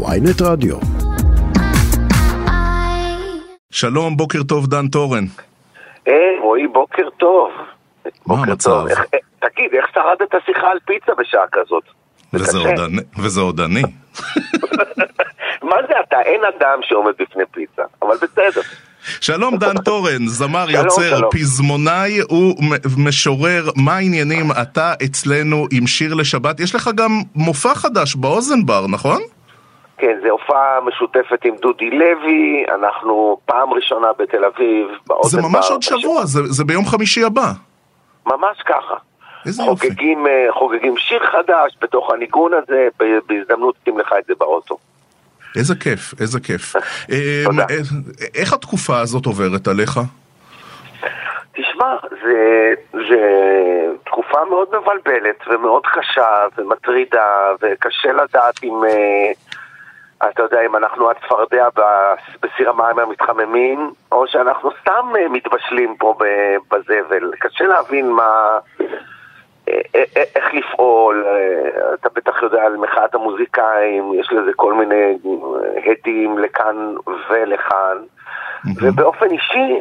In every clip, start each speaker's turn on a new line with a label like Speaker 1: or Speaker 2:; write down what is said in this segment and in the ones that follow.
Speaker 1: ויינט רדיו.
Speaker 2: שלום, בוקר טוב, דן תורן.
Speaker 3: היי, רועי, בוקר טוב.
Speaker 2: מה
Speaker 3: בוקר
Speaker 2: המצב?
Speaker 3: טוב. איך- אה, תגיד, איך שרדת שיחה על פיצה בשעה כזאת?
Speaker 2: וזה. עוד אני- וזה עוד אני.
Speaker 3: מה זה אתה? אין אדם שעומד בפני פיצה, אבל בסדר.
Speaker 2: שלום, דן תורן, זמר,
Speaker 3: שלום,
Speaker 2: יוצר,
Speaker 3: שלום.
Speaker 2: פזמונאי ומשורר. מה העניינים? אתה אצלנו עם שיר לשבת. יש לך גם מופע חדש באוזן בר, נכון?
Speaker 3: כן, זו הופעה משותפת עם דודי לוי, אנחנו פעם ראשונה בתל אביב,
Speaker 2: זה ממש עוד שבוע, זה זה ביום חמישי הבא.
Speaker 3: ממש ככה.
Speaker 2: איזה יופי.
Speaker 3: חוגגים, אה, חוגגים שיר חדש בתוך הניגון הזה, בהזדמנות שים לך את זה באוטו.
Speaker 2: איזה כיף, איזה כיף. אה,
Speaker 3: תודה.
Speaker 2: אה, איך התקופה הזאת עוברת עליך?
Speaker 3: תשמע, זה, זה תקופה מאוד מבלבלת ומאוד קשה ומטרידה וקשה לדעת אם, אה, אתה יודע, אם אנחנו הצפרדע בסיר המים המתחממים או שאנחנו סתם אה, מתבשלים פה בזבל. קשה להבין מה... אה, אה, איך לפעול, אתה בטח יודע על מחאת המוזיקאים, יש לזה כל מיני הדים לכאן ולכאן. ובאופן אישי,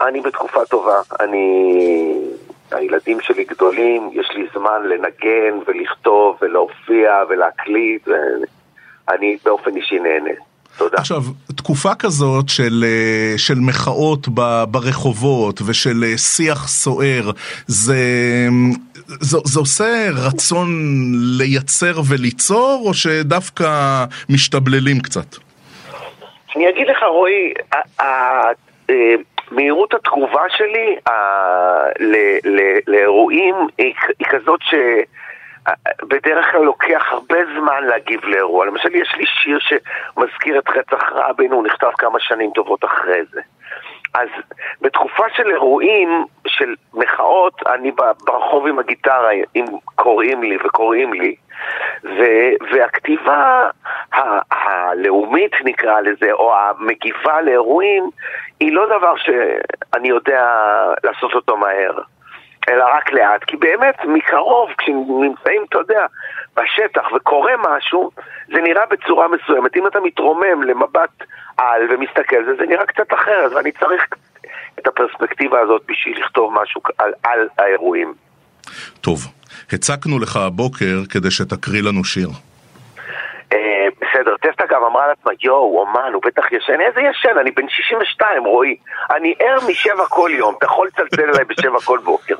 Speaker 3: אני בתקופה טובה. אני... הילדים שלי גדולים, יש לי זמן לנגן ולכתוב ולהופיע ולהקליט, ואני באופן אישי נהנה. תודה.
Speaker 2: עכשיו, תקופה כזאת של, אה, של מחאות ב- ברחובות ושל אה, שיח סוער, זה, זה, זה עושה רצון לייצר וליצור, או שדווקא משתבללים קצת?
Speaker 3: אני אגיד לך, רועי, אה, מהירות התגובה שלי ה- ל- ל- לאירועים היא כזאת ש... בדרך כלל לוקח הרבה זמן להגיב לאירוע. למשל, יש לי שיר שמזכיר את רצח רבין, הוא נכתב כמה שנים טובות אחרי זה. אז בתקופה של אירועים, של מחאות, אני ברחוב עם הגיטרה, אם קוראים לי וקוראים לי, ו- והכתיבה ה- הלאומית נקרא לזה, או המגיבה לאירועים, היא לא דבר שאני יודע לעשות אותו מהר. אלא רק לאט, כי באמת מקרוב, כשנמצאים, אתה יודע, בשטח וקורה משהו, זה נראה בצורה מסוימת. אם אתה מתרומם למבט על ומסתכל על זה, זה נראה קצת אחרת, ואני צריך את הפרספקטיבה הזאת בשביל לכתוב משהו על, על האירועים.
Speaker 2: טוב, הצקנו לך הבוקר כדי שתקריא לנו שיר.
Speaker 3: אה, בסדר, טסטה גם אמרה לעצמה, יואו, אומן, הוא בטח ישן. איזה ישן? אני בן 62, רועי. אני ער משבע כל יום, אתה יכול לצלצל אליי בשבע כל בוקר.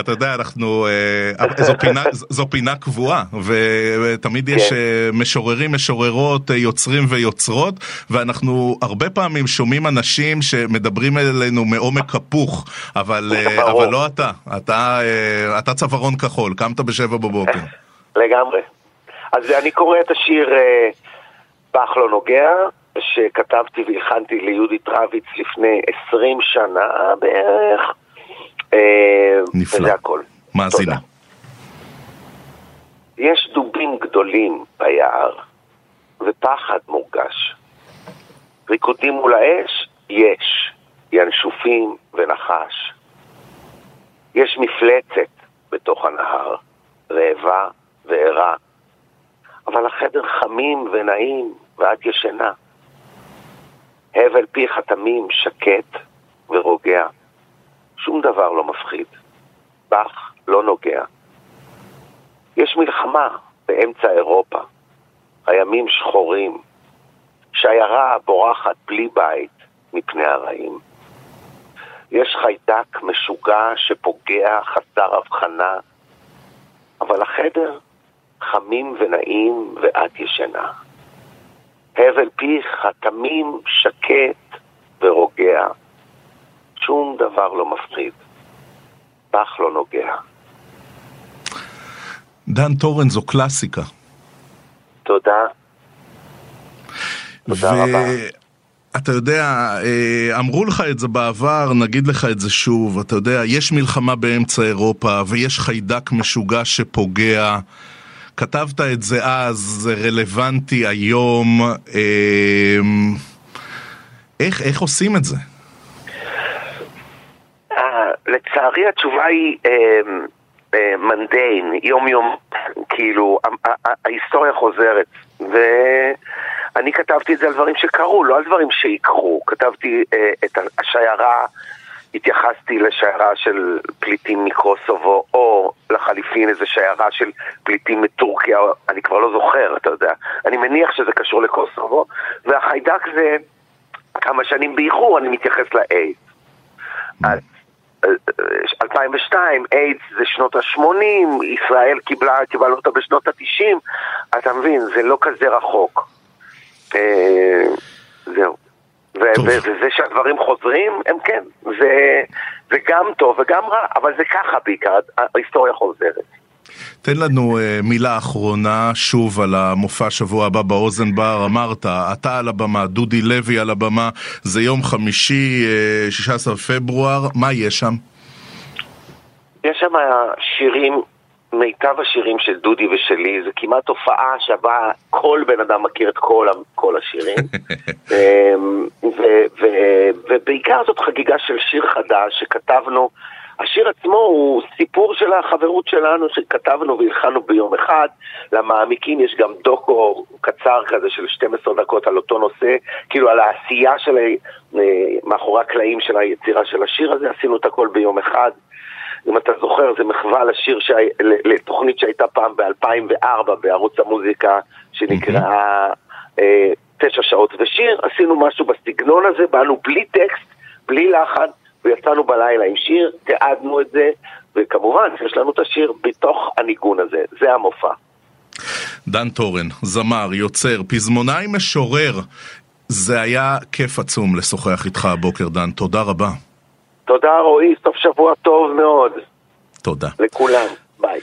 Speaker 2: אתה יודע, אנחנו, אה, זו, פינה, זו פינה קבועה, ותמיד יש
Speaker 3: כן.
Speaker 2: אה, משוררים, משוררות, אה, יוצרים ויוצרות, ואנחנו הרבה פעמים שומעים אנשים שמדברים אלינו מעומק הפוך, אבל. אבל לא אתה, אתה, אתה צווארון כחול, קמת בשבע בבוקר.
Speaker 3: לגמרי. אז אני קורא את השיר פח לא נוגע, שכתבתי והלחנתי ליהודית רביץ לפני 20 שנה בערך. אה,
Speaker 2: נפלא.
Speaker 3: וזה הכל.
Speaker 2: מאזינה.
Speaker 3: יש דובים גדולים ביער, ופחד מורגש. ריקודים מול האש? יש. ינשופים ונחש. יש מפלצת בתוך הנהר, רעבה וערה. אבל החדר חמים ונעים, ואת ישנה. הבל פיך תמים, שקט ורוגע. שום דבר לא מפחיד. בך לא נוגע. יש מלחמה באמצע אירופה. הימים שחורים. שיירה בורחת בלי בית מפני הרעים. יש חיידק משוגע שפוגע חסר הבחנה, אבל החדר חמים ונעים ואת ישנה. הבל פיך התמים שקט ורוגע. דבר לא מפחיד. בך לא נוגע.
Speaker 2: דן תורן זו קלאסיקה.
Speaker 3: תודה. תודה רבה.
Speaker 2: אתה יודע, אה, אמרו לך את זה בעבר, נגיד לך את זה שוב, אתה יודע, יש מלחמה באמצע אירופה ויש חיידק משוגע שפוגע. כתבת את זה אז, זה רלוונטי היום. אה, איך, איך עושים את זה?
Speaker 3: לצערי התשובה היא מנדיין, יום יום, כאילו, ההיסטוריה חוזרת, ואני כתבתי את זה על דברים שקרו, לא על דברים שיקרו. כתבתי אה, את השיירה, התייחסתי לשיירה של פליטים מקוסובו, או לחליפין איזה שיירה של פליטים מטורקיה, אני כבר לא זוכר, אתה יודע. אני מניח שזה קשור לקוסובו, והחיידק זה כמה שנים באיחור, אני מתייחס לאיידס. אז 2002, איידס זה שנות ה-80, ישראל קיבלה, קיבלנו אותה בשנות ה-90, אתה מבין, זה לא כזה רחוק. אה, זהו. וזה שהדברים חוזרים, הם כן, זה, זה גם טוב וגם רע, אבל זה ככה בעיקר, ההיסטוריה חוזרת.
Speaker 2: תן לנו uh, מילה אחרונה שוב על המופע שבוע הבא באוזן בר. אמרת, אתה על הבמה, דודי לוי על הבמה, זה יום חמישי, uh, 16 פברואר, מה יש שם?
Speaker 3: יש שם שירים, מיטב השירים של דודי ושלי, זה כמעט הופעה שבה כל בן אדם מכיר את כל, כל השירים. אמ, ובעיקר זאת חגיגה של שיר חדש שכתבנו. השיר עצמו הוא סיפור של החברות שלנו שכתבנו והלחנו ביום אחד. למעמיקים יש גם דוקו קצר כזה של 12 דקות על אותו נושא, כאילו על העשייה של אה, מאחורי הקלעים של היצירה של השיר הזה, עשינו את הכל ביום אחד. אם אתה זוכר, זה מחווה לשיר, שה... לתוכנית שהייתה פעם ב-2004 בערוץ המוזיקה, שנקראה אה, תשע שעות ושיר. עשינו משהו בסגנון הזה, באנו בלי טקסט, בלי לחן, ויצאנו בלילה עם שיר, תיעדנו את זה, וכמובן יש לנו את השיר בתוך הניגון הזה, זה המופע.
Speaker 2: דן טורן, זמר, יוצר, פזמונאי משורר, זה היה כיף עצום לשוחח איתך הבוקר, דן, תודה רבה.
Speaker 3: תודה רועי, סוף שבוע טוב מאוד.
Speaker 2: תודה.
Speaker 3: לכולם, ביי.